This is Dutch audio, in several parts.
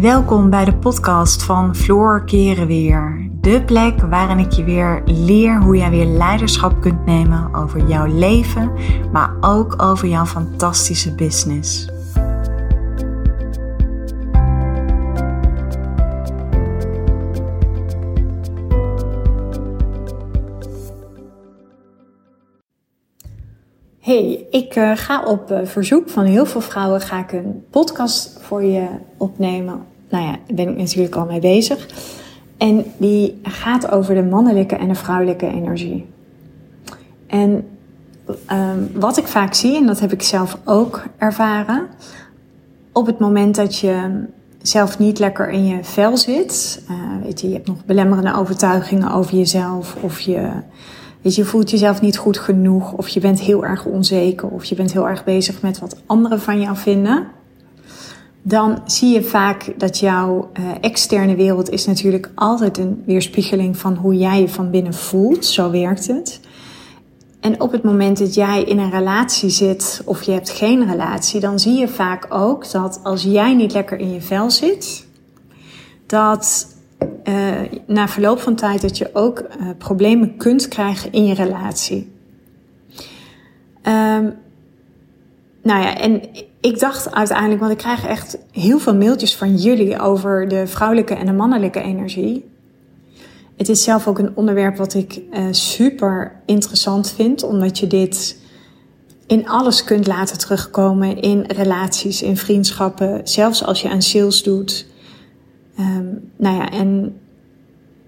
Welkom bij de podcast van Floor Keren Weer. De plek waarin ik je weer leer hoe jij weer leiderschap kunt nemen over jouw leven, maar ook over jouw fantastische business. Hey, ik uh, ga op uh, verzoek van heel veel vrouwen ga ik een podcast voor je opnemen. Nou ja, daar ben ik natuurlijk al mee bezig. En die gaat over de mannelijke en de vrouwelijke energie. En um, wat ik vaak zie, en dat heb ik zelf ook ervaren, op het moment dat je zelf niet lekker in je vel zit, uh, weet je, je hebt nog belemmerende overtuigingen over jezelf of je Weet je, voelt jezelf niet goed genoeg, of je bent heel erg onzeker, of je bent heel erg bezig met wat anderen van jou vinden. Dan zie je vaak dat jouw uh, externe wereld is natuurlijk altijd een weerspiegeling van hoe jij je van binnen voelt. Zo werkt het. En op het moment dat jij in een relatie zit of je hebt geen relatie, dan zie je vaak ook dat als jij niet lekker in je vel zit, dat uh, na verloop van tijd dat je ook uh, problemen kunt krijgen in je relatie. Um, nou ja, en ik dacht uiteindelijk, want ik krijg echt heel veel mailtjes van jullie over de vrouwelijke en de mannelijke energie. Het is zelf ook een onderwerp wat ik uh, super interessant vind, omdat je dit in alles kunt laten terugkomen in relaties, in vriendschappen, zelfs als je aan sales doet. Um, nou ja, en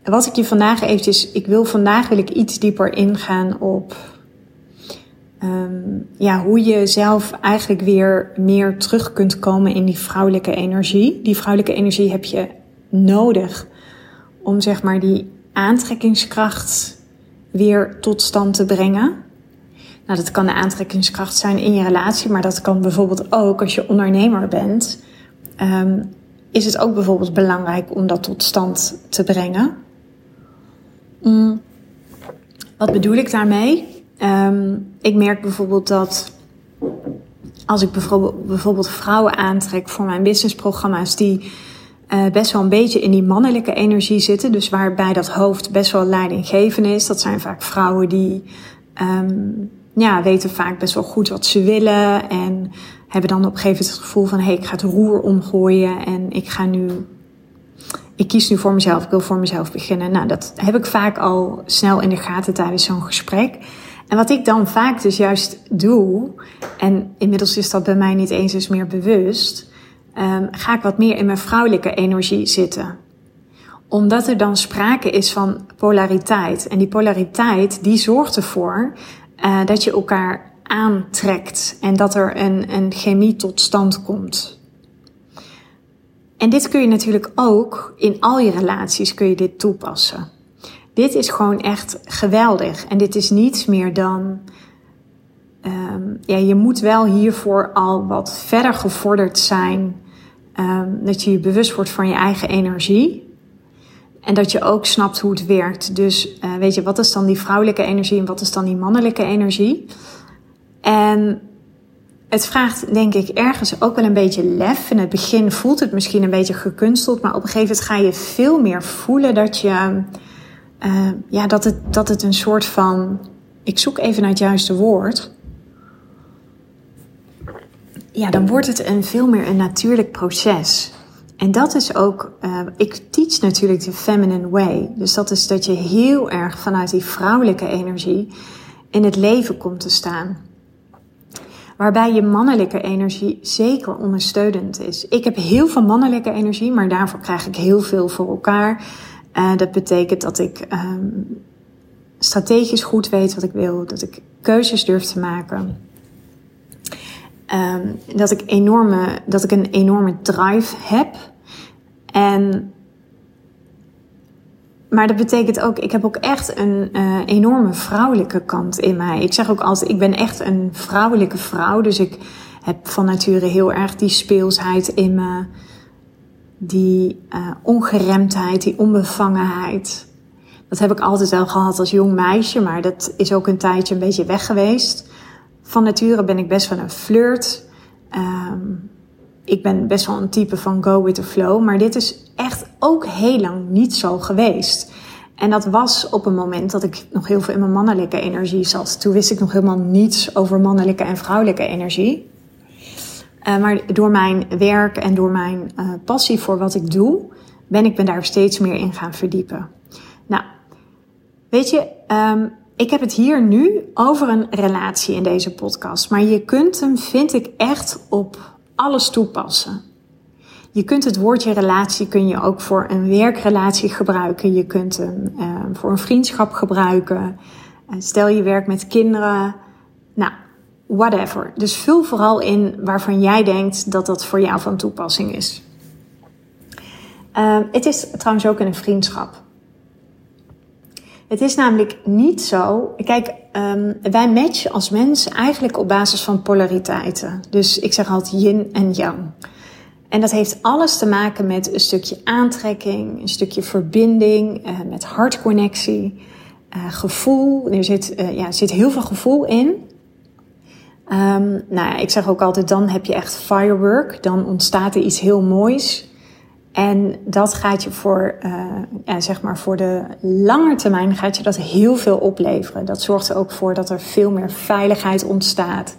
wat ik je vandaag eventjes, ik wil vandaag wil ik iets dieper ingaan op um, ja, hoe je zelf eigenlijk weer meer terug kunt komen in die vrouwelijke energie. Die vrouwelijke energie heb je nodig om zeg maar die aantrekkingskracht weer tot stand te brengen. Nou, dat kan de aantrekkingskracht zijn in je relatie, maar dat kan bijvoorbeeld ook als je ondernemer bent. Um, is het ook bijvoorbeeld belangrijk om dat tot stand te brengen. Mm. Wat bedoel ik daarmee? Um, ik merk bijvoorbeeld dat als ik bijvoorbeeld, vrouwen aantrek voor mijn businessprogramma's die uh, best wel een beetje in die mannelijke energie zitten, dus waarbij dat hoofd best wel leidinggevend is. Dat zijn vaak vrouwen die um, ja, weten vaak best wel goed wat ze willen en hebben dan op een gegeven moment het gevoel van hé, hey, ik ga het roer omgooien en ik ga nu, ik kies nu voor mezelf, ik wil voor mezelf beginnen. Nou, dat heb ik vaak al snel in de gaten tijdens zo'n gesprek. En wat ik dan vaak dus juist doe, en inmiddels is dat bij mij niet eens eens meer bewust, um, ga ik wat meer in mijn vrouwelijke energie zitten omdat er dan sprake is van polariteit. En die polariteit, die zorgt ervoor uh, dat je elkaar aantrekt en dat er een, een chemie tot stand komt. En dit kun je natuurlijk ook in al je relaties kun je dit toepassen. Dit is gewoon echt geweldig. En dit is niets meer dan. Um, ja, je moet wel hiervoor al wat verder gevorderd zijn. Um, dat je je bewust wordt van je eigen energie. En dat je ook snapt hoe het werkt. Dus uh, weet je, wat is dan die vrouwelijke energie en wat is dan die mannelijke energie? En het vraagt, denk ik, ergens ook wel een beetje lef. In het begin voelt het misschien een beetje gekunsteld, maar op een gegeven moment ga je veel meer voelen dat je, uh, ja, dat het, dat het een soort van, ik zoek even naar het juiste woord. Ja, dan wordt het een veel meer een natuurlijk proces. En dat is ook, uh, ik teach natuurlijk de feminine way. Dus dat is dat je heel erg vanuit die vrouwelijke energie in het leven komt te staan waarbij je mannelijke energie zeker ondersteunend is. Ik heb heel veel mannelijke energie, maar daarvoor krijg ik heel veel voor elkaar. Uh, dat betekent dat ik um, strategisch goed weet wat ik wil, dat ik keuzes durf te maken. Um, dat, ik enorme, dat ik een enorme drive heb. En maar dat betekent ook, ik heb ook echt een uh, enorme vrouwelijke kant in mij. Ik zeg ook altijd, ik ben echt een vrouwelijke vrouw. Dus ik heb van nature heel erg die speelsheid in me. Die uh, ongeremdheid, die onbevangenheid. Dat heb ik altijd wel gehad als jong meisje, maar dat is ook een tijdje een beetje weg geweest. Van nature ben ik best wel een flirt. Um, ik ben best wel een type van go with the flow, maar dit is echt ook heel lang niet zo geweest. En dat was op een moment dat ik nog heel veel in mijn mannelijke energie zat. Toen wist ik nog helemaal niets over mannelijke en vrouwelijke energie. Uh, maar door mijn werk en door mijn uh, passie voor wat ik doe, ben ik me daar steeds meer in gaan verdiepen. Nou, weet je, um, ik heb het hier nu over een relatie in deze podcast. Maar je kunt hem, vind ik, echt op alles toepassen. Je kunt het woordje relatie kun je ook voor een werkrelatie gebruiken. Je kunt hem uh, voor een vriendschap gebruiken. Uh, stel je werkt met kinderen. Nou, whatever. Dus vul vooral in waarvan jij denkt dat dat voor jou van toepassing is. Uh, het is trouwens ook in een vriendschap. Het is namelijk niet zo. Kijk, um, wij matchen als mens eigenlijk op basis van polariteiten. Dus ik zeg altijd yin en yang. En dat heeft alles te maken met een stukje aantrekking, een stukje verbinding, uh, met hartconnectie, uh, gevoel. Er zit, uh, ja, zit heel veel gevoel in. Um, nou ik zeg ook altijd, dan heb je echt firework. Dan ontstaat er iets heel moois. En dat gaat je voor, ja, zeg maar voor de lange termijn gaat je dat heel veel opleveren. Dat zorgt er ook voor dat er veel meer veiligheid ontstaat.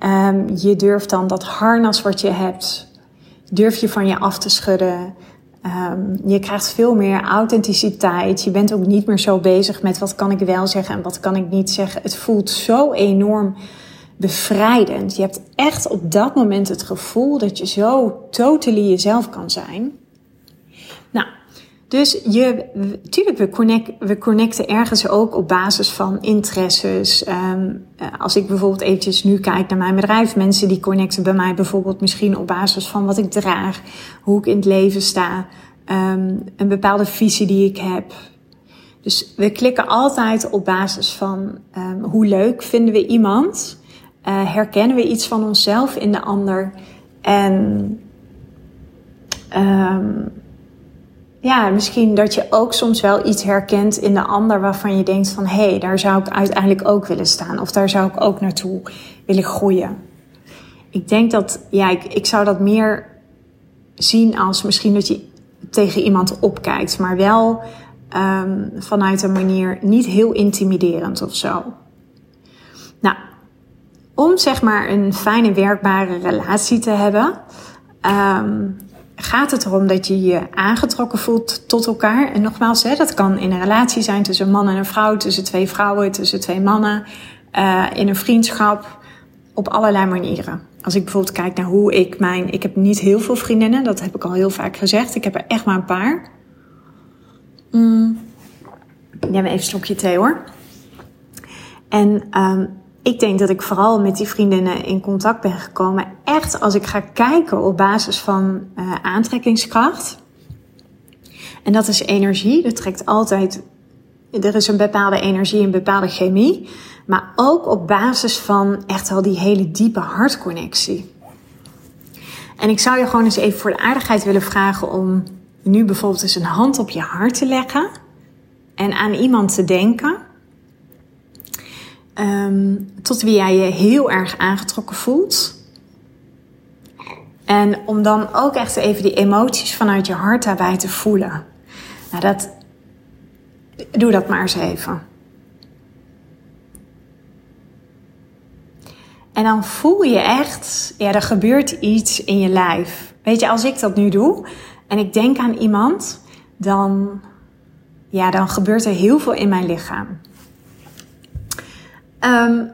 Um, je durft dan dat harnas wat je hebt, durf je van je af te schudden. Um, je krijgt veel meer authenticiteit. Je bent ook niet meer zo bezig met wat kan ik wel zeggen en wat kan ik niet zeggen. Het voelt zo enorm bevrijdend. Je hebt echt op dat moment het gevoel dat je zo totally jezelf kan zijn. Nou, dus je, tuurlijk, we, connect, we connecten ergens ook op basis van interesses. Um, als ik bijvoorbeeld eventjes nu kijk naar mijn bedrijf, mensen die connecten bij mij bijvoorbeeld misschien op basis van wat ik draag, hoe ik in het leven sta, um, een bepaalde visie die ik heb. Dus we klikken altijd op basis van um, hoe leuk vinden we iemand, uh, herkennen we iets van onszelf in de ander en ja, misschien dat je ook soms wel iets herkent in de ander waarvan je denkt van hé, hey, daar zou ik uiteindelijk ook willen staan of daar zou ik ook naartoe willen groeien. Ik denk dat, ja, ik, zou dat meer zien als misschien dat je tegen iemand opkijkt, maar wel um, vanuit een manier niet heel intimiderend of zo. Nou, om zeg maar een fijne werkbare relatie te hebben, um, gaat het erom dat je je aangetrokken voelt tot elkaar. En nogmaals, hè, dat kan in een relatie zijn tussen een man en een vrouw, tussen twee vrouwen, tussen twee mannen, uh, in een vriendschap, op allerlei manieren. Als ik bijvoorbeeld kijk naar hoe ik mijn. Ik heb niet heel veel vriendinnen, dat heb ik al heel vaak gezegd. Ik heb er echt maar een paar. Mm. Neem even een slokje thee hoor. En um, ik denk dat ik vooral met die vriendinnen in contact ben gekomen. Echt als ik ga kijken op basis van uh, aantrekkingskracht. En dat is energie. Dat trekt altijd. Er is een bepaalde energie, een bepaalde chemie. Maar ook op basis van echt wel die hele diepe hartconnectie. En ik zou je gewoon eens even voor de aardigheid willen vragen om nu bijvoorbeeld eens een hand op je hart te leggen. En aan iemand te denken um, tot wie jij je heel erg aangetrokken voelt. En om dan ook echt even die emoties vanuit je hart daarbij te voelen. Nou, dat, doe dat maar eens even. En dan voel je echt, ja, er gebeurt iets in je lijf. Weet je, als ik dat nu doe en ik denk aan iemand, dan, ja, dan gebeurt er heel veel in mijn lichaam. Um,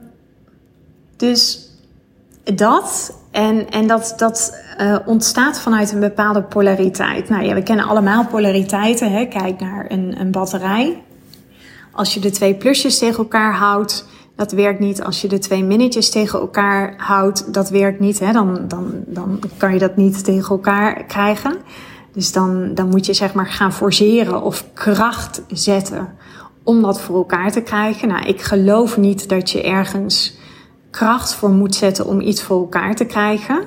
dus dat en, en dat, dat uh, ontstaat vanuit een bepaalde polariteit. Nou ja, we kennen allemaal polariteiten. Hè? Kijk naar een, een batterij. Als je de twee plusjes tegen elkaar houdt, dat werkt niet. Als je de twee minnetjes tegen elkaar houdt, dat werkt niet. Hè? Dan, dan, dan kan je dat niet tegen elkaar krijgen. Dus dan, dan moet je zeg maar gaan forceren of kracht zetten om dat voor elkaar te krijgen. Nou, ik geloof niet dat je ergens kracht voor moet zetten om iets voor elkaar te krijgen.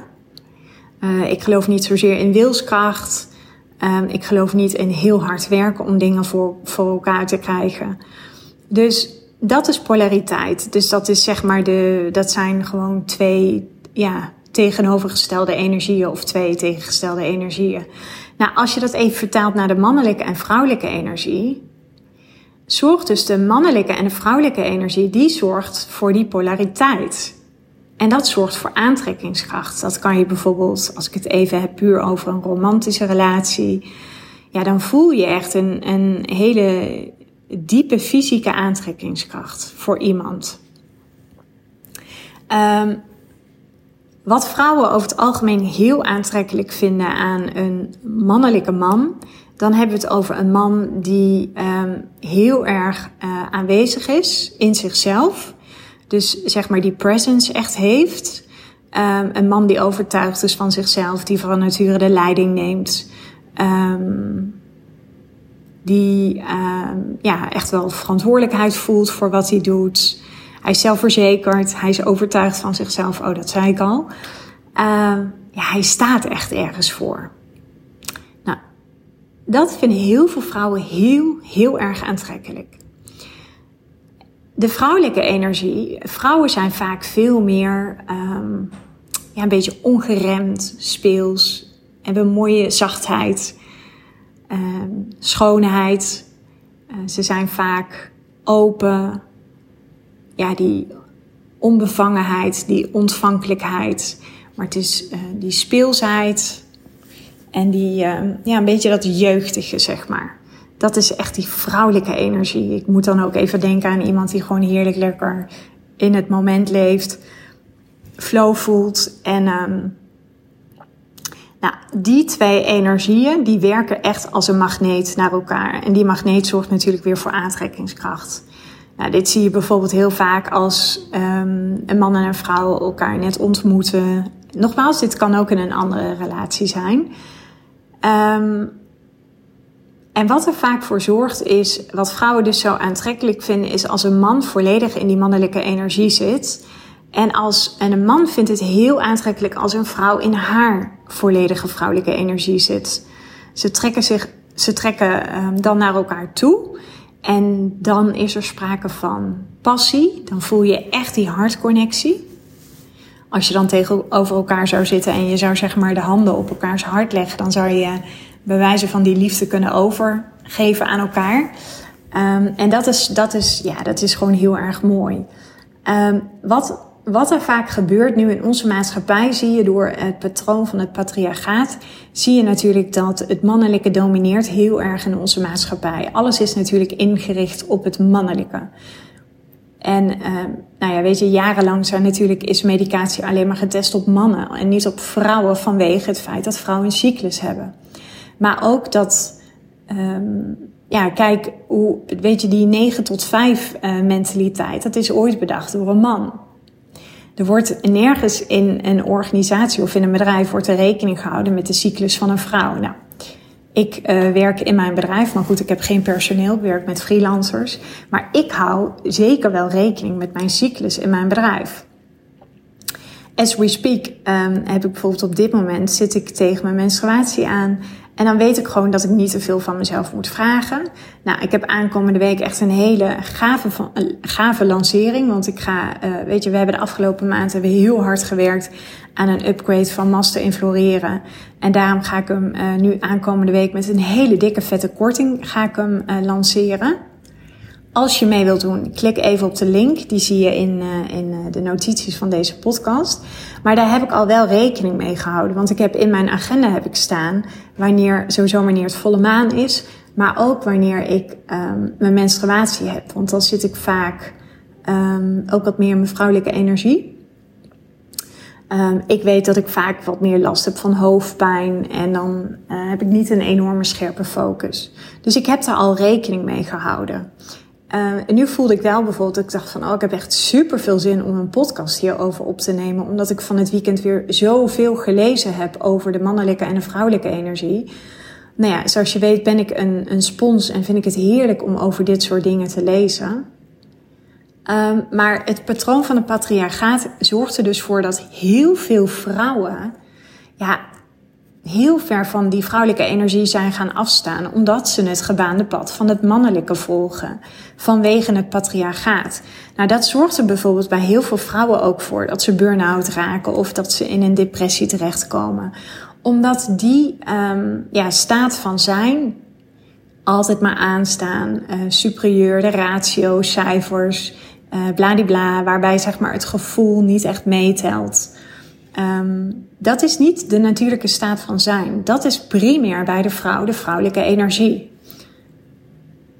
Uh, ik geloof niet zozeer in wilskracht. Um, ik geloof niet in heel hard werken om dingen voor, voor elkaar te krijgen. Dus dat is polariteit. Dus dat is zeg maar de, dat zijn gewoon twee, ja, tegenovergestelde energieën of twee tegengestelde energieën. Nou, als je dat even vertaalt naar de mannelijke en vrouwelijke energie, zorgt dus de mannelijke en de vrouwelijke energie, die zorgt voor die polariteit. En dat zorgt voor aantrekkingskracht. Dat kan je bijvoorbeeld, als ik het even heb puur over een romantische relatie, ja, dan voel je echt een, een hele diepe fysieke aantrekkingskracht voor iemand. Um, wat vrouwen over het algemeen heel aantrekkelijk vinden aan een mannelijke man, dan hebben we het over een man die um, heel erg uh, aanwezig is in zichzelf. Dus zeg maar die presence echt heeft. Um, een man die overtuigd is van zichzelf, die van nature de leiding neemt. Um, die ja, echt wel verantwoordelijkheid voelt voor wat hij doet. Hij is zelfverzekerd, hij is overtuigd van zichzelf. Oh, dat zei ik al. Uh, ja, hij staat echt ergens voor. Dat vinden heel veel vrouwen heel, heel erg aantrekkelijk. De vrouwelijke energie. Vrouwen zijn vaak veel meer um, ja, een beetje ongeremd, speels. Hebben mooie zachtheid, um, schoonheid. Uh, ze zijn vaak open, ja, die onbevangenheid, die ontvankelijkheid. Maar het is uh, die speelsheid en die, uh, ja, een beetje dat jeugdige, zeg maar. Dat is echt die vrouwelijke energie. Ik moet dan ook even denken aan iemand die gewoon heerlijk lekker in het moment leeft, flow voelt. En um, nou, die twee energieën, die werken echt als een magneet naar elkaar. En die magneet zorgt natuurlijk weer voor aantrekkingskracht. Nou, dit zie je bijvoorbeeld heel vaak als um, een man en een vrouw elkaar net ontmoeten. Nogmaals, dit kan ook in een andere relatie zijn. Um, en wat er vaak voor zorgt is, wat vrouwen dus zo aantrekkelijk vinden, is als een man volledig in die mannelijke energie zit. En, als, en een man vindt het heel aantrekkelijk als een vrouw in haar volledige vrouwelijke energie zit. Ze trekken, zich, ze trekken um, dan naar elkaar toe. En dan is er sprake van passie. Dan voel je echt die hartconnectie. Als je dan tegenover elkaar zou zitten en je zou zeg maar de handen op elkaars hart leggen, dan zou je bewijzen van die liefde kunnen overgeven aan elkaar. Um, en dat is, dat, is, ja, dat is gewoon heel erg mooi. Um, wat wat er vaak gebeurt nu in onze maatschappij, zie je door het patroon van het patriarchaat, zie je natuurlijk dat het mannelijke domineert heel erg in onze maatschappij. Alles is natuurlijk ingericht op het mannelijke. En uh, nou ja, weet je, jarenlang zijn natuurlijk is medicatie alleen maar getest op mannen en niet op vrouwen vanwege het feit dat vrouwen een cyclus hebben. Maar ook dat, um, ja, kijk, hoe, weet je, die 9 tot 5 uh, mentaliteit, dat is ooit bedacht door een man. Er wordt nergens in een organisatie of in een bedrijf wordt er rekening gehouden met de cyclus van een vrouw. Nou, ik uh, werk in mijn bedrijf, maar goed, ik heb geen personeel, ik werk met freelancers. Maar ik hou zeker wel rekening met mijn cyclus in mijn bedrijf. As we speak um, heb ik bijvoorbeeld op dit moment zit ik tegen mijn menstruatie aan. En dan weet ik gewoon dat ik niet te veel van mezelf moet vragen. Nou, ik heb aankomende week echt een hele gave, van, gave lancering. Want ik ga, uh, weet je, we hebben de afgelopen maand hebben we heel hard gewerkt aan een upgrade van Master in Floreren. En daarom ga ik hem uh, nu aankomende week met een hele dikke vette korting ga ik hem uh, lanceren. Als je mee wilt doen, klik even op de link. Die zie je in, uh, in uh, de notities van deze podcast. Maar daar heb ik al wel rekening mee gehouden. Want ik heb in mijn agenda heb ik staan wanneer, sowieso wanneer het volle maan is. Maar ook wanneer ik um, mijn menstruatie heb. Want dan zit ik vaak um, ook wat meer mijn vrouwelijke energie. Um, ik weet dat ik vaak wat meer last heb van hoofdpijn en dan uh, heb ik niet een enorme scherpe focus. Dus ik heb daar al rekening mee gehouden. Uh, en nu voelde ik wel bijvoorbeeld, ik dacht van, oh, ik heb echt super veel zin om een podcast hierover op te nemen. Omdat ik van het weekend weer zoveel gelezen heb over de mannelijke en de vrouwelijke energie. Nou ja, zoals je weet ben ik een, een spons en vind ik het heerlijk om over dit soort dingen te lezen. Um, maar het patroon van het patriarchaat zorgt er dus voor dat heel veel vrouwen, ja, heel ver van die vrouwelijke energie zijn gaan afstaan, omdat ze het gebaande pad van het mannelijke volgen, vanwege het patriarchaat. Nou, dat zorgt er bijvoorbeeld bij heel veel vrouwen ook voor dat ze burn-out raken of dat ze in een depressie terechtkomen, omdat die um, ja, staat van zijn altijd maar aanstaan, uh, superieur, de ratio, cijfers, uh, bladibla, waarbij zeg maar het gevoel niet echt meetelt. Um, dat is niet de natuurlijke staat van zijn. Dat is primair bij de vrouw de vrouwelijke energie.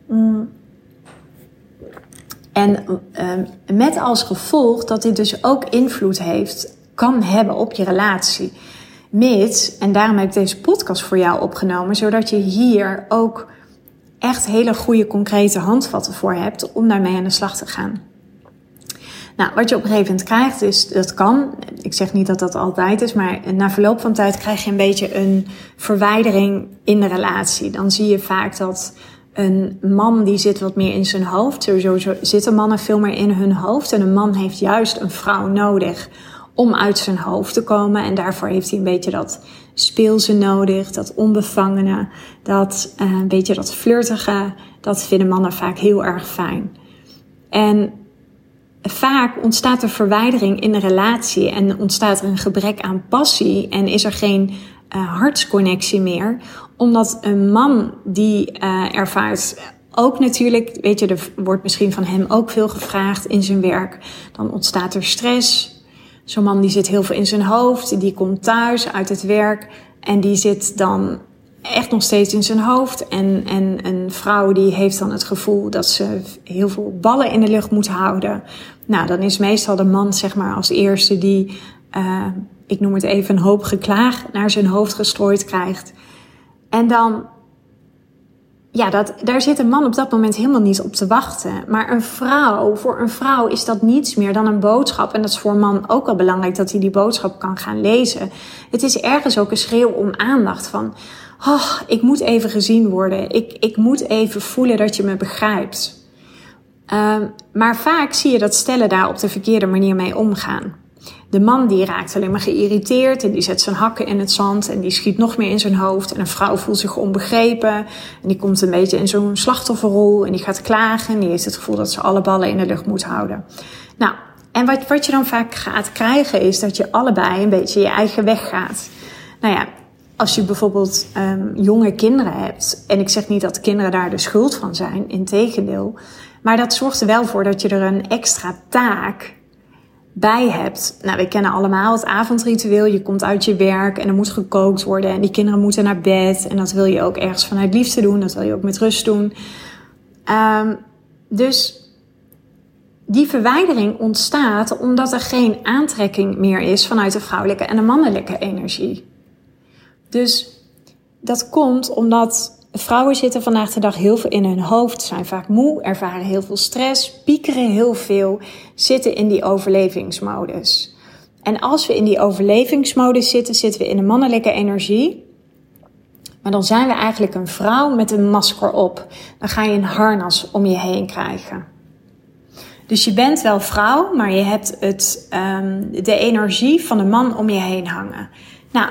Mm. En um, met als gevolg dat dit dus ook invloed heeft, kan hebben op je relatie. Mits, en daarom heb ik deze podcast voor jou opgenomen, zodat je hier ook echt hele goede concrete handvatten voor hebt om daarmee aan de slag te gaan. Nou, wat je op een gegeven moment krijgt is, dat kan, ik zeg niet dat dat altijd is, maar na verloop van tijd krijg je een beetje een verwijdering in de relatie. Dan zie je vaak dat een man die zit wat meer in zijn hoofd. Sowieso zitten mannen veel meer in hun hoofd. En een man heeft juist een vrouw nodig om uit zijn hoofd te komen. En daarvoor heeft hij een beetje dat speelse nodig, dat onbevangene, dat uh, een beetje dat flirtige. Dat vinden mannen vaak heel erg fijn. En vaak ontstaat er verwijdering in de relatie en ontstaat er een gebrek aan passie en is er geen uh, hartsconnectie meer. Omdat een man die uh, ervaart ook natuurlijk, weet je, er wordt misschien van hem ook veel gevraagd in zijn werk. Dan ontstaat er stress. Zo'n man die zit heel veel in zijn hoofd, die komt thuis uit het werk en die zit dan echt nog steeds in zijn hoofd. En, en een vrouw die heeft dan het gevoel dat ze heel veel ballen in de lucht moet houden. Nou, dan is meestal de man zeg maar als eerste die, uh, ik noem het even, een hoop geklaag naar zijn hoofd gestrooid krijgt. En dan, ja, dat, daar zit een man op dat moment helemaal niet op te wachten. Maar een vrouw, voor een vrouw is dat niets meer dan een boodschap. En dat is voor een man ook al belangrijk dat hij die boodschap kan gaan lezen. Het is ergens ook een schreeuw om aandacht van, oh, ik moet even gezien worden. Ik, ik moet even voelen dat je me begrijpt. Um, maar vaak zie je dat stellen daar op de verkeerde manier mee omgaan. De man die raakt alleen maar geïrriteerd en die zet zijn hakken in het zand en die schiet nog meer in zijn hoofd. En een vrouw voelt zich onbegrepen en die komt een beetje in zo'n slachtofferrol en die gaat klagen en die heeft het gevoel dat ze alle ballen in de lucht moet houden. Nou, en wat, wat je dan vaak gaat krijgen is dat je allebei een beetje je eigen weg gaat. Nou ja, als je bijvoorbeeld um, jonge kinderen hebt, en ik zeg niet dat kinderen daar de schuld van zijn, integendeel, maar dat zorgt er wel voor dat je er een extra taak bij hebt. Nou, we kennen allemaal het avondritueel. Je komt uit je werk en er moet gekookt worden en die kinderen moeten naar bed. En dat wil je ook ergens vanuit liefde doen, dat wil je ook met rust doen. Um, dus die verwijdering ontstaat omdat er geen aantrekking meer is vanuit de vrouwelijke en de mannelijke energie. Dus dat komt omdat vrouwen zitten vandaag de dag heel veel in hun hoofd, zijn vaak moe, ervaren heel veel stress, piekeren heel veel, zitten in die overlevingsmodus. En als we in die overlevingsmodus zitten, zitten we in de mannelijke energie. Maar dan zijn we eigenlijk een vrouw met een masker op. Dan ga je een harnas om je heen krijgen. Dus je bent wel vrouw, maar je hebt het, um, de energie van de man om je heen hangen. Nou,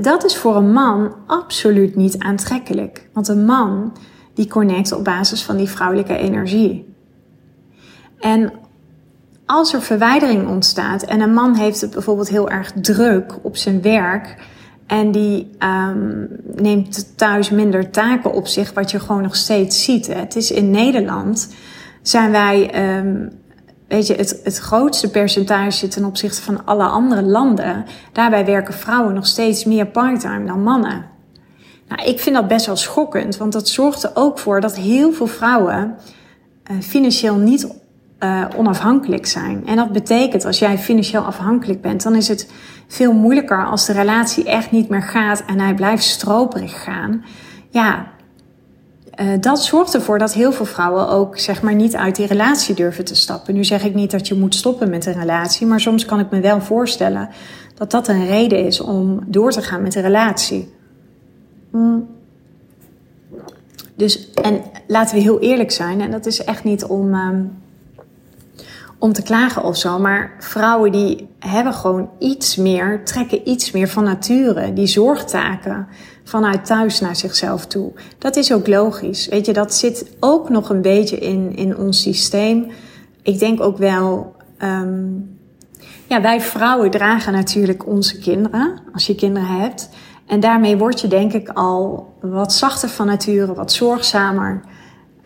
dat is voor een man absoluut niet aantrekkelijk. Want een man die connect op basis van die vrouwelijke energie. En als er verwijdering ontstaat en een man heeft het bijvoorbeeld heel erg druk op zijn werk en die um, neemt thuis minder taken op zich, wat je gewoon nog steeds ziet. Het is in Nederland zijn wij um, weet je, het, het grootste percentage ten opzichte van alle andere landen. Daarbij werken vrouwen nog steeds meer parttime dan mannen. Nou, ik vind dat best wel schokkend, want dat zorgt er ook voor dat heel veel vrouwen uh, financieel niet uh, onafhankelijk zijn. En dat betekent, als jij financieel afhankelijk bent, dan is het veel moeilijker als de relatie echt niet meer gaat en hij blijft stroperig gaan. Ja, uh, dat zorgt ervoor dat heel veel vrouwen ook zeg maar niet uit die relatie durven te stappen. Nu zeg ik niet dat je moet stoppen met een relatie, maar soms kan ik me wel voorstellen dat dat een reden is om door te gaan met een relatie. Mm. Dus, en laten we heel eerlijk zijn, en dat is echt niet om, um, om te klagen of zo. Maar vrouwen die hebben gewoon iets meer, trekken iets meer van nature. Die zorgtaken vanuit thuis naar zichzelf toe. Dat is ook logisch. Weet je, dat zit ook nog een beetje in, in ons systeem. Ik denk ook wel. Um, ja, wij vrouwen dragen natuurlijk onze kinderen, als je kinderen hebt. En daarmee word je denk ik al wat zachter van nature, wat zorgzamer.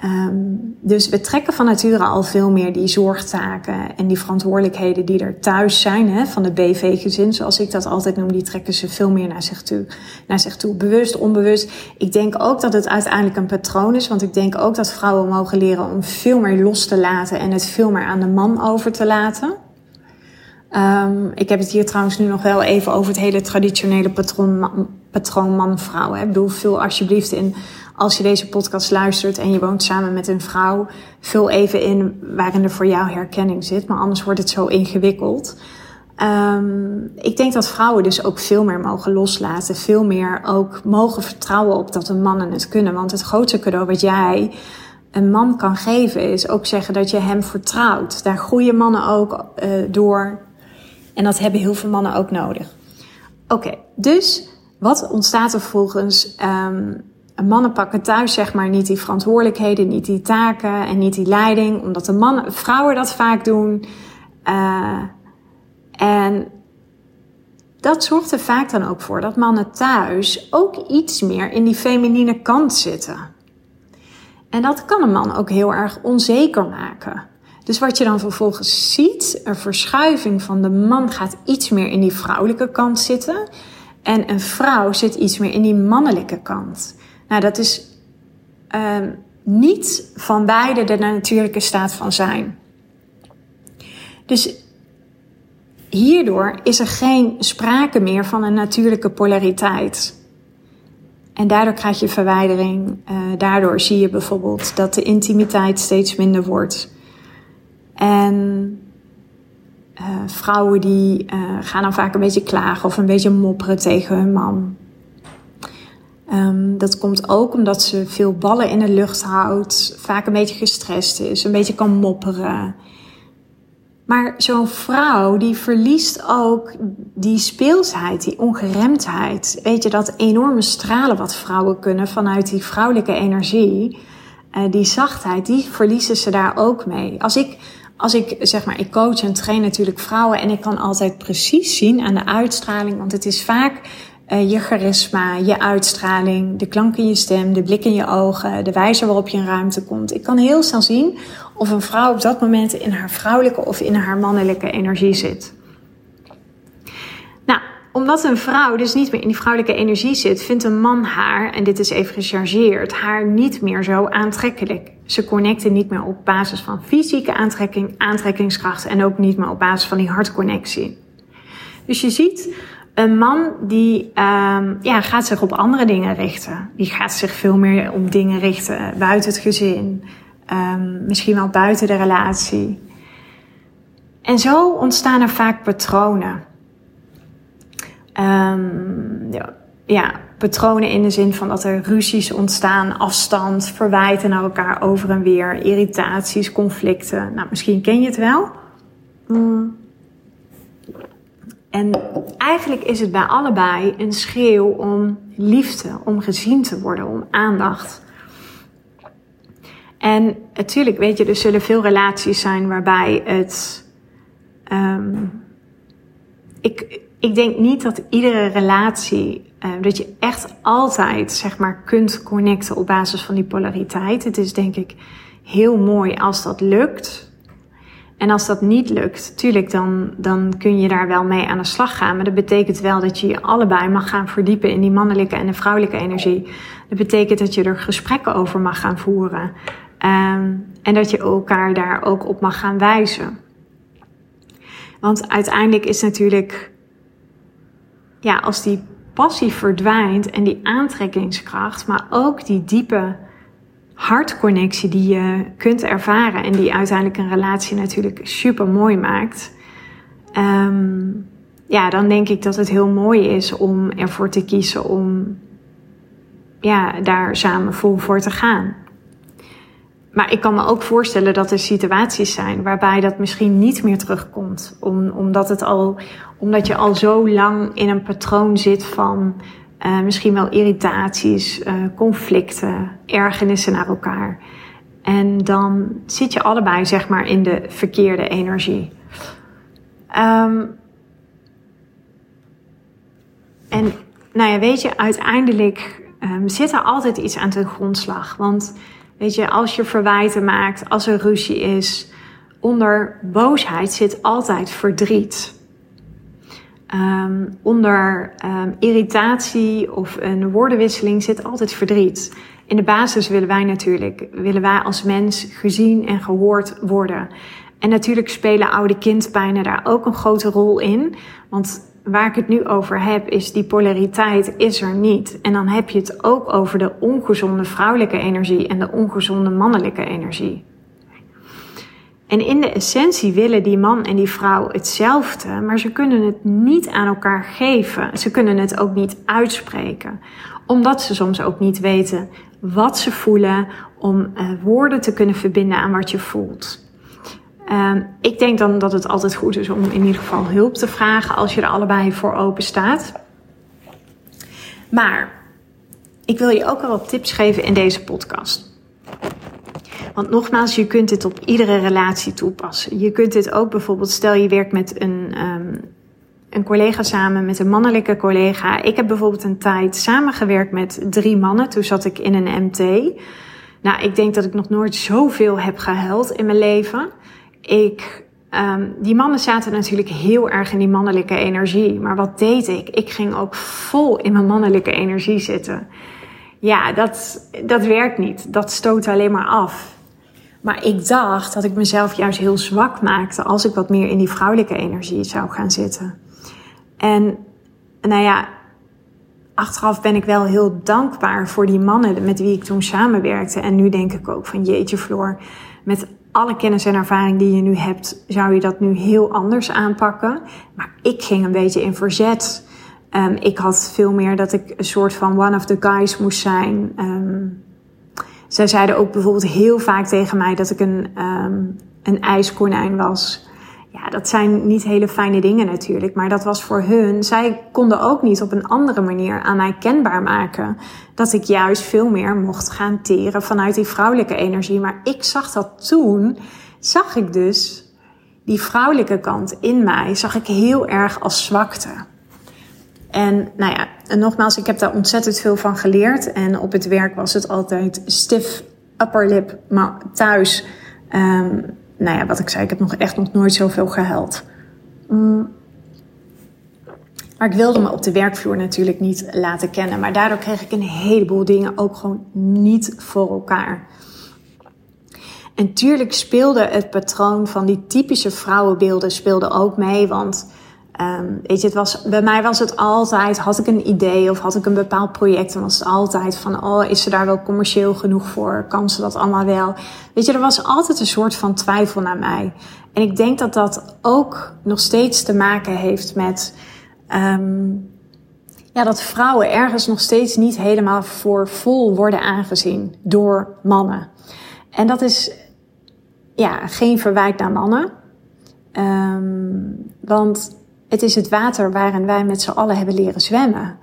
Um, dus we trekken van nature al veel meer die zorgtaken en die verantwoordelijkheden die er thuis zijn, hè, van de BV-gezin, zoals ik dat altijd noem, die trekken ze veel meer naar zich, toe, naar zich toe. Bewust, onbewust. Ik denk ook dat het uiteindelijk een patroon is, want ik denk ook dat vrouwen mogen leren om veel meer los te laten en het veel meer aan de man over te laten. Um, ik heb het hier trouwens nu nog wel even over het hele traditionele patroon, patroon man-vrouw. Ik bedoel, vul alsjeblieft in, als je deze podcast luistert en je woont samen met een vrouw, vul even in waarin er voor jou herkenning zit. Maar anders wordt het zo ingewikkeld. Um, ik denk dat vrouwen dus ook veel meer mogen loslaten. Veel meer ook mogen vertrouwen op dat de mannen het kunnen. Want het grootste cadeau wat jij een man kan geven is ook zeggen dat je hem vertrouwt. Daar groeien mannen ook uh, door en dat hebben heel veel mannen ook nodig. Oké, dus wat ontstaat er volgens um, mannen pakken thuis zeg maar niet die verantwoordelijkheden, niet die taken en niet die leiding, omdat de mannen, vrouwen dat vaak doen. Uh, en dat zorgt er vaak dan ook voor dat mannen thuis ook iets meer in die feminine kant zitten. En dat kan een man ook heel erg onzeker maken. Dus wat je dan vervolgens ziet, een verschuiving van de man gaat iets meer in die vrouwelijke kant zitten. En een vrouw zit iets meer in die mannelijke kant. Nou, dat is uh, niet van beide de natuurlijke staat van zijn. Dus hierdoor is er geen sprake meer van een natuurlijke polariteit. En daardoor krijg je verwijdering. Uh, daardoor zie je bijvoorbeeld dat de intimiteit steeds minder wordt. En uh, vrouwen die uh, gaan dan vaak een beetje klagen of een beetje mopperen tegen hun man. Um, dat komt ook omdat ze veel ballen in de lucht houdt, vaak een beetje gestrest is, een beetje kan mopperen. Maar zo'n vrouw die verliest ook die speelsheid, die ongeremdheid. Weet je, dat enorme stralen wat vrouwen kunnen vanuit die vrouwelijke energie. Uh, die zachtheid, die verliezen ze daar ook mee. Als ik als ik zeg maar, ik coach en train natuurlijk vrouwen en ik kan altijd precies zien aan de uitstraling, want het is vaak uh, je charisma, je uitstraling, de klank in je stem, de blik in je ogen, de wijze waarop je in ruimte komt. Ik kan heel snel zien of een vrouw op dat moment in haar vrouwelijke of in haar mannelijke energie zit omdat een vrouw dus niet meer in die vrouwelijke energie zit, vindt een man haar, en dit is even gechargeerd, haar niet meer zo aantrekkelijk. Ze connecten niet meer op basis van fysieke aantrekking, aantrekkingskracht en ook niet meer op basis van die hartconnectie. Dus je ziet een man die um, ja, gaat zich op andere dingen richten. Die gaat zich veel meer op dingen richten buiten het gezin, um, misschien wel buiten de relatie. En zo ontstaan er vaak patronen. Um, ja, ja, patronen in de zin van dat er ruzies ontstaan, afstand, verwijten naar elkaar over en weer, irritaties, conflicten. Nou, misschien ken je het wel. Mm. En eigenlijk is het bij allebei een schreeuw om liefde, om gezien te worden, om aandacht. En natuurlijk, weet je, er zullen veel relaties zijn waarbij het. Um, ik, ik denk niet dat iedere relatie, uh, dat je echt altijd, zeg maar, kunt connecten op basis van die polariteit. Het is denk ik heel mooi als dat lukt. En als dat niet lukt, tuurlijk, dan, dan kun je daar wel mee aan de slag gaan. Maar dat betekent wel dat je je allebei mag gaan verdiepen in die mannelijke en de vrouwelijke energie. Dat betekent dat je er gesprekken over mag gaan voeren. Um, en dat je elkaar daar ook op mag gaan wijzen. Want uiteindelijk is natuurlijk ja, als die passie verdwijnt en die aantrekkingskracht, maar ook die diepe hartconnectie die je kunt ervaren en die uiteindelijk een relatie natuurlijk super mooi maakt. Um, ja, dan denk ik dat het heel mooi is om ervoor te kiezen om ja, daar samen vol voor te gaan. maar ik kan me ook voorstellen dat er situaties zijn waarbij dat misschien niet meer terugkomt. Om, omdat, het al, omdat je al zo lang in een patroon zit van uh, misschien wel irritaties, uh, conflicten, ergernissen naar elkaar. En dan zit je allebei zeg maar in de verkeerde energie. Um, en nou ja, weet je, uiteindelijk um, zit er altijd iets aan ten grondslag. Want weet je, als je verwijten maakt, als er ruzie is, onder boosheid zit altijd verdriet. Um, onder um, irritatie of een woordenwisseling zit altijd verdriet. In de basis willen wij natuurlijk, willen wij als mens gezien en gehoord worden. En natuurlijk spelen oude kindpijnen daar ook een grote rol in. Want waar ik het nu over heb, is die polariteit is er niet. En dan heb je het ook over de ongezonde vrouwelijke energie en de ongezonde mannelijke energie. En in de essentie willen die man en die vrouw hetzelfde, maar ze kunnen het niet aan elkaar geven. Ze kunnen het ook niet uitspreken, omdat ze soms ook niet weten wat ze voelen om uh, woorden te kunnen verbinden aan wat je voelt. Um, ik denk dan dat het altijd goed is om in ieder geval hulp te vragen als je er allebei voor open staat. Maar ik wil je ook wel wat tips geven in deze podcast. Want nogmaals, je kunt dit op iedere relatie toepassen. Je kunt dit ook bijvoorbeeld, stel je werkt met een, um, een collega samen, met een mannelijke collega. Ik heb bijvoorbeeld een tijd samengewerkt met drie mannen. Toen zat ik in een MT. Nou, ik denk dat ik nog nooit zoveel heb gehuild in mijn leven. Ik, um, die mannen zaten natuurlijk heel erg in die mannelijke energie. Maar wat deed ik? Ik ging ook vol in mijn mannelijke energie zitten. Ja, dat, dat werkt niet. Dat stoot alleen maar af. Maar ik dacht dat ik mezelf juist heel zwak maakte als ik wat meer in die vrouwelijke energie zou gaan zitten. En nou ja, achteraf ben ik wel heel dankbaar voor die mannen met wie ik toen samenwerkte. En nu denk ik ook van jeetje Floor, met alle kennis en ervaring die je nu hebt, zou je dat nu heel anders aanpakken. Maar ik ging een beetje in verzet. Um, ik had veel meer dat ik een soort van one of the guys moest zijn. Um, zij zeiden ook bijvoorbeeld heel vaak tegen mij dat ik een, um, een ijskonijn was. Ja, dat zijn niet hele fijne dingen natuurlijk, maar dat was voor hun. Zij konden ook niet op een andere manier aan mij kenbaar maken dat ik juist veel meer mocht gaan teren vanuit die vrouwelijke energie. Maar ik zag dat toen, zag ik dus die vrouwelijke kant in mij, zag ik heel erg als zwakte. En nou ja, en nogmaals, ik heb daar ontzettend veel van geleerd. En op het werk was het altijd stiff upper lip, maar thuis. Um, nou ja, wat ik zei, ik heb nog echt nog nooit zoveel gehuild. Mm. Maar ik wilde me op de werkvloer natuurlijk niet laten kennen. Maar daardoor kreeg ik een heleboel dingen ook gewoon niet voor elkaar. En tuurlijk speelde het patroon van die typische vrouwenbeelden speelde ook mee. Want Um, weet je, het was, bij mij was het altijd, had ik een idee of had ik een bepaald project, dan was het altijd van, oh, is ze daar wel commercieel genoeg voor? Kan ze dat allemaal wel? Weet je, er was altijd een soort van twijfel naar mij. En ik denk dat dat ook nog steeds te maken heeft met, um, ja, dat vrouwen ergens nog steeds niet helemaal voor vol worden aangezien door mannen. En dat is, ja, geen verwijt naar mannen. Um, want het is het water waarin wij met z'n allen hebben leren zwemmen.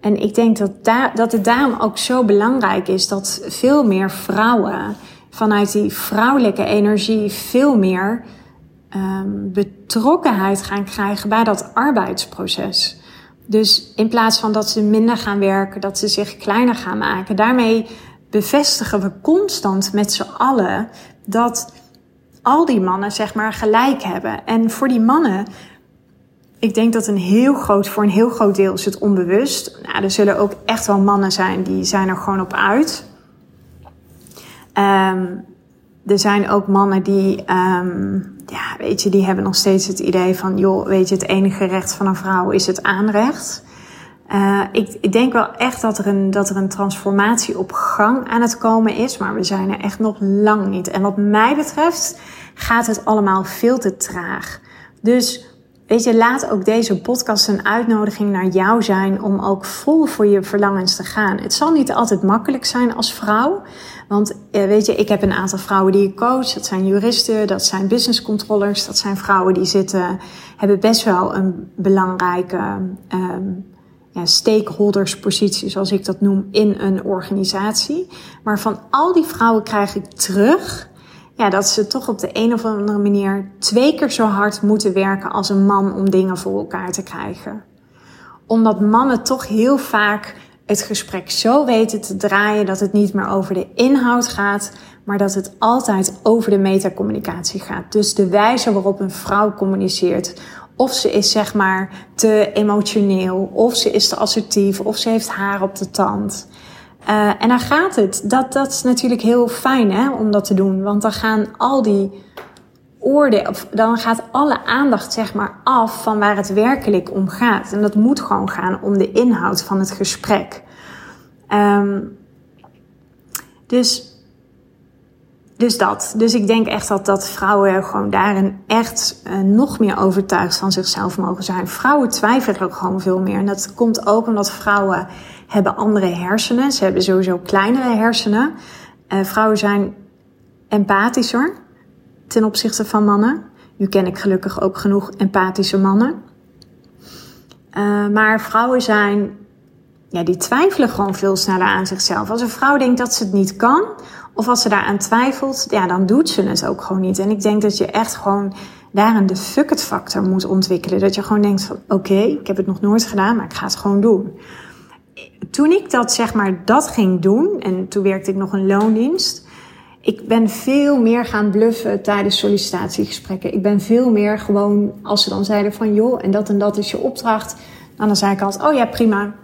En ik denk dat, daar, dat het daarom ook zo belangrijk is dat veel meer vrouwen vanuit die vrouwelijke energie veel meer um, betrokkenheid gaan krijgen bij dat arbeidsproces. Dus in plaats van dat ze minder gaan werken, dat ze zich kleiner gaan maken, daarmee bevestigen we constant met z'n allen dat al die mannen zeg maar gelijk hebben. En voor die mannen ik denk dat een heel groot, voor een heel groot deel is het onbewust. Nou, er zullen ook echt wel mannen zijn die zijn er gewoon op uit. Um, er zijn ook mannen die, um, ja, weet je, die hebben nog steeds het idee van, joh, weet je, het enige recht van een vrouw is het aanrecht. Uh, ik, ik, denk wel echt dat er, een, dat er een transformatie op gang aan het komen is, maar we zijn er echt nog lang niet. En wat mij betreft gaat het allemaal veel te traag. Dus weet je, laat ook deze podcast een uitnodiging naar jou zijn om ook vol voor je verlangens te gaan. Het zal niet altijd makkelijk zijn als vrouw. Want eh, weet je, ik heb een aantal vrouwen die ik coach. Dat zijn juristen, dat zijn business controllers. Dat zijn vrouwen die zitten, hebben best wel een belangrijke um, ja, stakeholderspositie, zoals ik dat noem, in een organisatie. Maar van al die vrouwen krijg ik terug ja, dat ze toch op de een of andere manier twee keer zo hard moeten werken als een man om dingen voor elkaar te krijgen. Omdat mannen toch heel vaak het gesprek zo weten te draaien dat het niet meer over de inhoud gaat, maar dat het altijd over de metacommunicatie gaat. Dus de wijze waarop een vrouw communiceert. Of ze is zeg maar te emotioneel, of ze is te assertief, of ze heeft haar op de tand. Uh, en dan gaat het. Dat, dat is natuurlijk heel fijn hè, om dat te doen. Want dan gaan al die oordelen, of dan gaat alle aandacht zeg maar af van waar het werkelijk om gaat. En dat moet gewoon gaan om de inhoud van het gesprek. Um, dus, dus dat. Dus ik denk echt dat, dat vrouwen gewoon daarin echt uh, nog meer overtuigd van zichzelf mogen zijn. Vrouwen twijfelen ook gewoon veel meer. En dat komt ook omdat vrouwen hebben andere hersenen. Ze hebben sowieso kleinere hersenen. Uh, vrouwen zijn empathischer ten opzichte van mannen. Nu ken ik gelukkig ook genoeg empathische mannen. Uh, maar vrouwen zijn, ja, die twijfelen gewoon veel sneller aan zichzelf. Als een vrouw denkt dat ze het niet kan, of als ze daaraan twijfelt, ja, dan doet ze het ook gewoon niet. En ik denk dat je echt gewoon daarin de fuck it factor moet ontwikkelen. Dat je gewoon denkt van, oké, ik heb het nog nooit gedaan, maar ik ga het gewoon doen toen ik dat zeg maar dat ging doen, en toen werkte ik nog een loondienst. Ik ben veel meer gaan bluffen tijdens sollicitatiegesprekken. Ik ben veel meer gewoon, als ze dan zeiden van joh, en dat en dat is je opdracht. Dan, dan zei ik altijd, oh ja, prima.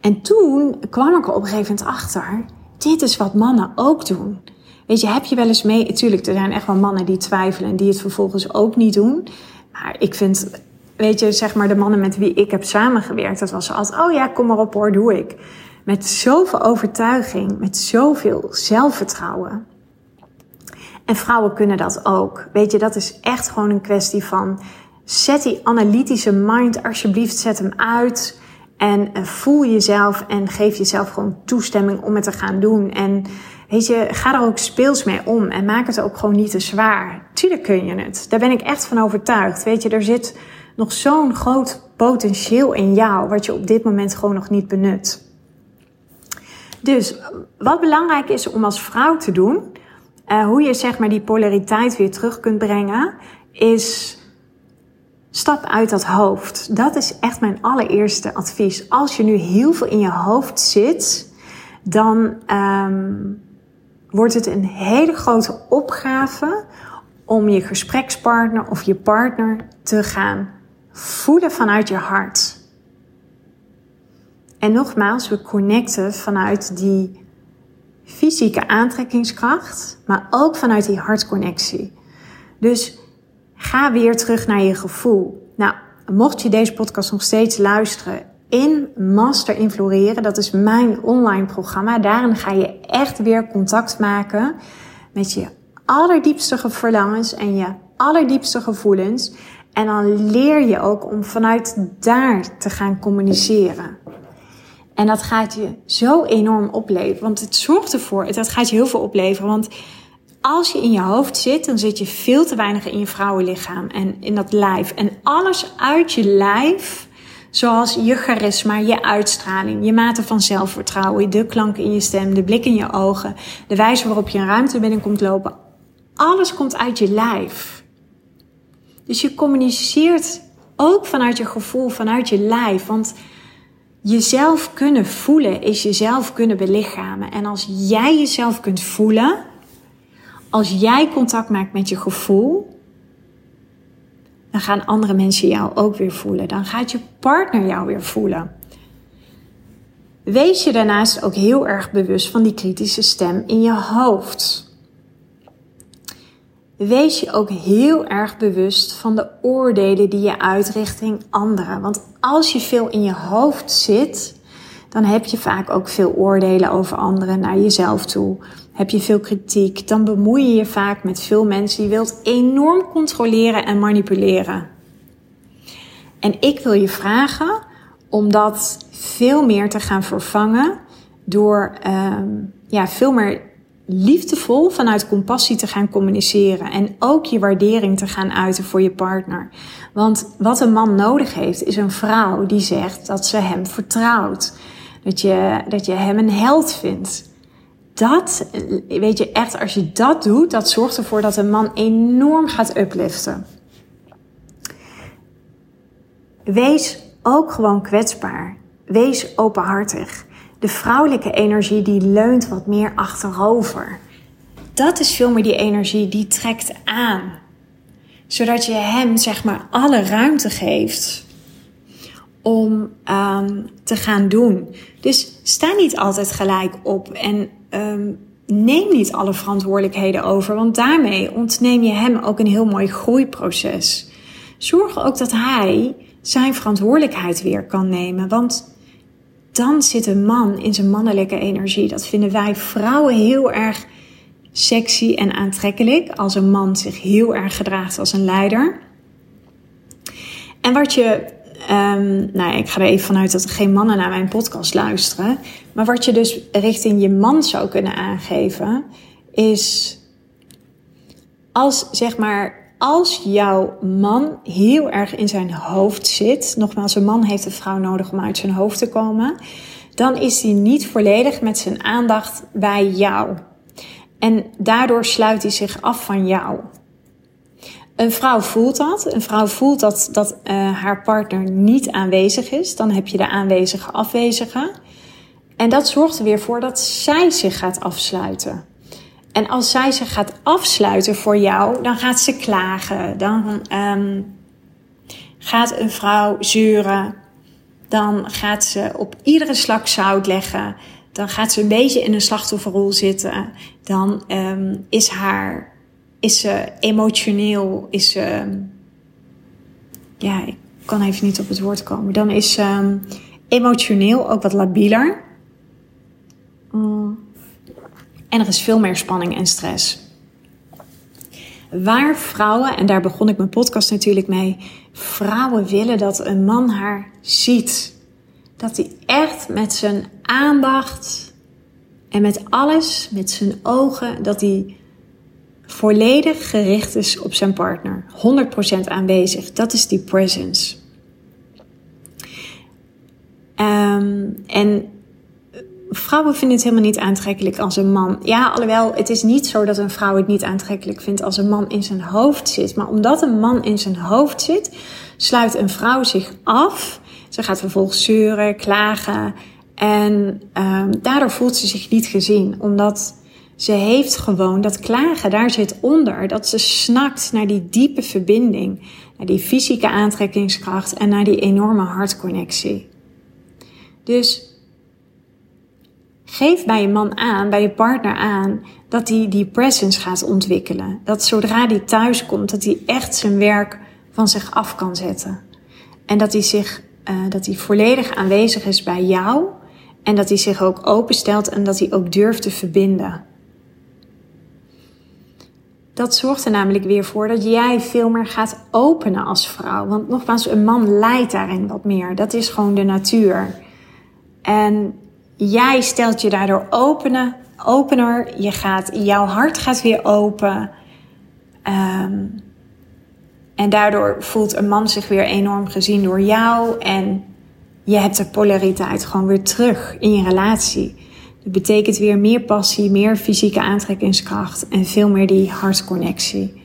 En toen kwam ik er op een gegeven moment achter, dit is wat mannen ook doen. Weet je, heb je wel eens mee, tuurlijk, er zijn echt wel mannen die twijfelen en die het vervolgens ook niet doen. Maar ik vind weet je, zeg maar de mannen met wie ik heb samengewerkt, dat was altijd, oh ja, kom maar op hoor, doe ik. Met zoveel overtuiging, met zoveel zelfvertrouwen. En vrouwen kunnen dat ook. Weet je, dat is echt gewoon een kwestie van, zet die analytische mind alsjeblieft, zet hem uit. En eh, voel jezelf en geef jezelf gewoon toestemming om het te gaan doen. En weet je, ga er ook speels mee om en maak het ook gewoon niet te zwaar. Tuurlijk kun je het. Daar ben ik echt van overtuigd. Weet je, er zit nog zo'n groot potentieel in jou, wat je op dit moment gewoon nog niet benut. Dus wat belangrijk is om als vrouw te doen, uh, hoe je zeg maar die polariteit weer terug kunt brengen, is stap uit dat hoofd. Dat is echt mijn allereerste advies. Als je nu heel veel in je hoofd zit, dan um, wordt het een hele grote opgave om je gesprekspartner of je partner te gaan voelen vanuit je hart. En nogmaals, we connecten vanuit die fysieke aantrekkingskracht, maar ook vanuit die hartconnectie. Dus ga weer terug naar je gevoel. Nou, mocht je deze podcast nog steeds luisteren in Master Influeren, dat is mijn online programma. Daarin ga je echt weer contact maken met je allerdiepste verlangens en je allerdiepste gevoelens. En dan leer je ook om vanuit daar te gaan communiceren. En dat gaat je zo enorm opleveren. Want het zorgt ervoor, dat gaat je heel veel opleveren. Want als je in je hoofd zit, dan zit je veel te weinig in je vrouwenlichaam en in dat lijf. En alles uit je lijf, zoals je charisma, je uitstraling, je mate van zelfvertrouwen, de klanken in je stem, de blik in je ogen, de wijze waarop je een ruimte binnenkomt lopen, alles komt uit je lijf. Dus je communiceert ook vanuit je gevoel, vanuit je lijf. Want jezelf kunnen voelen is jezelf kunnen belichamen. En als jij jezelf kunt voelen, als jij contact maakt met je gevoel, dan gaan andere mensen jou ook weer voelen. Dan gaat je partner jou weer voelen. Wees je daarnaast ook heel erg bewust van die kritische stem in je hoofd wees je ook heel erg bewust van de oordelen die je uit richting anderen. Want als je veel in je hoofd zit, dan heb je vaak ook veel oordelen over anderen naar jezelf toe. Heb je veel kritiek, dan bemoei je je vaak met veel mensen die wilt enorm controleren en manipuleren. En ik wil je vragen om dat veel meer te gaan vervangen door um, ja, veel meer liefdevol vanuit compassie te gaan communiceren en ook je waardering te gaan uiten voor je partner. Want wat een man nodig heeft is een vrouw die zegt dat ze hem vertrouwt. Dat je, dat je hem een held vindt. Dat, weet je echt, als je dat doet, dat zorgt ervoor dat een man enorm gaat upliften. Wees ook gewoon kwetsbaar. Wees openhartig. De vrouwelijke energie die leunt wat meer achterover. Dat is veel meer die energie die trekt aan. Zodat je hem zeg maar alle ruimte geeft om um, te gaan doen. Dus sta niet altijd gelijk op en um, neem niet alle verantwoordelijkheden over, want daarmee ontneem je hem ook een heel mooi groeiproces. Zorg ook dat hij zijn verantwoordelijkheid weer kan nemen, want dan zit een man in zijn mannelijke energie. Dat vinden wij vrouwen heel erg sexy en aantrekkelijk als een man zich heel erg gedraagt als een leider. En wat je, um, nou ik ga er even vanuit dat er geen mannen naar mijn podcast luisteren, maar wat je dus richting je man zou kunnen aangeven, is als zeg maar als jouw man heel erg in zijn hoofd zit, nogmaals, een man heeft een vrouw nodig om uit zijn hoofd te komen, dan is hij niet volledig met zijn aandacht bij jou. En daardoor sluit hij zich af van jou. Een vrouw voelt dat. Een vrouw voelt dat, dat uh, haar partner niet aanwezig is. Dan heb je de aanwezige afwezige. En dat zorgt er weer voor dat zij zich gaat afsluiten. En als zij zich gaat afsluiten voor jou, dan gaat ze klagen. Dan um, gaat een vrouw zeuren. Dan gaat ze op iedere slak zout leggen. Dan gaat ze een beetje in een slachtofferrol zitten. Dan um, is haar, is ze emotioneel, is ja, ik kan even niet op het woord komen. Dan is ze um, emotioneel ook wat labieler. Mm. En er is veel meer spanning en stress. Waar vrouwen, en daar begon ik mijn podcast natuurlijk mee, vrouwen willen dat een man haar ziet. Dat hij echt met zijn aandacht en met alles, met zijn ogen, dat hij volledig gericht is op zijn partner. 100% aanwezig. Dat is die presence. Um, en vrouwen vinden het helemaal niet aantrekkelijk als een man. Ja, alhoewel, het is niet zo dat een vrouw het niet aantrekkelijk vindt als een man in zijn hoofd zit. Maar omdat een man in zijn hoofd zit, sluit een vrouw zich af. Ze gaat vervolgens zeuren, klagen. En um, daardoor voelt ze zich niet gezien. Omdat ze heeft gewoon dat klagen, daar zit onder. Dat ze snakt naar die diepe verbinding. Naar die fysieke aantrekkingskracht en naar die enorme hartconnectie. Dus Geef bij je man aan, bij je partner aan, dat hij die presence gaat ontwikkelen. Dat zodra hij thuis komt, dat hij echt zijn werk van zich af kan zetten. En dat hij zich, uh, dat hij volledig aanwezig is bij jou. En dat hij zich ook openstelt en dat hij ook durft te verbinden. Dat zorgt er namelijk weer voor dat jij veel meer gaat openen als vrouw. Want nogmaals, een man leidt daarin wat meer. Dat is gewoon de natuur. En Jij stelt je daardoor openen, opener. Je gaat, jouw hart gaat weer open. Um, en daardoor voelt een man zich weer enorm gezien door jou. En je hebt de polariteit gewoon weer terug in je relatie. Dat betekent weer meer passie, meer fysieke aantrekkingskracht en veel meer die hartconnectie.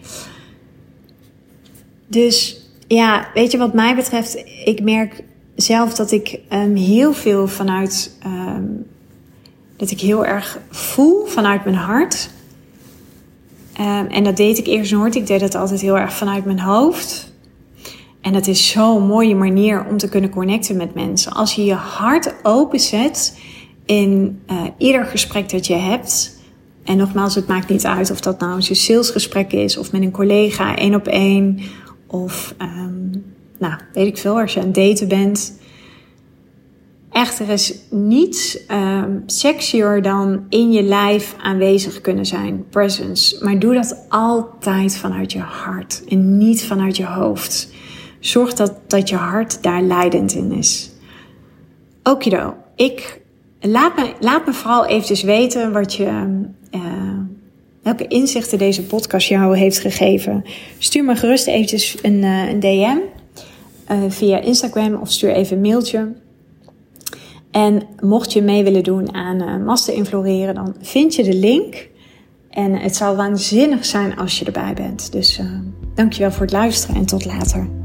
Dus ja, weet je wat mij betreft, ik merk zelf dat ik um, heel veel vanuit, um, dat ik heel erg voel vanuit mijn hart. Um, en dat deed ik eerst nooit. Ik deed het altijd heel erg vanuit mijn hoofd. En dat is zo'n mooie manier om te kunnen connecten met mensen. Als je je hart openzet in uh, ieder gesprek dat je hebt. En nogmaals, het maakt niet uit of dat nou een salesgesprek is, of met een collega één op één, of um, nou, weet ik veel, als je aan het daten bent. Echt, er is niets um, sexier dan in je lijf aanwezig kunnen zijn, presence. Maar doe dat altijd vanuit je hart en niet vanuit je hoofd. Zorg dat, dat je hart daar leidend in is. Okido, ik laat me, laat me vooral eventjes weten wat je, uh, welke inzichten deze podcast jou heeft gegeven. Stuur me gerust eventjes een, uh, een DM uh, via Instagram of stuur even een mailtje. En mocht je mee willen doen aan Master Infloreren, dan vind je de link. En het zou waanzinnig zijn als je erbij bent. Dus uh, dankjewel voor het luisteren en tot later.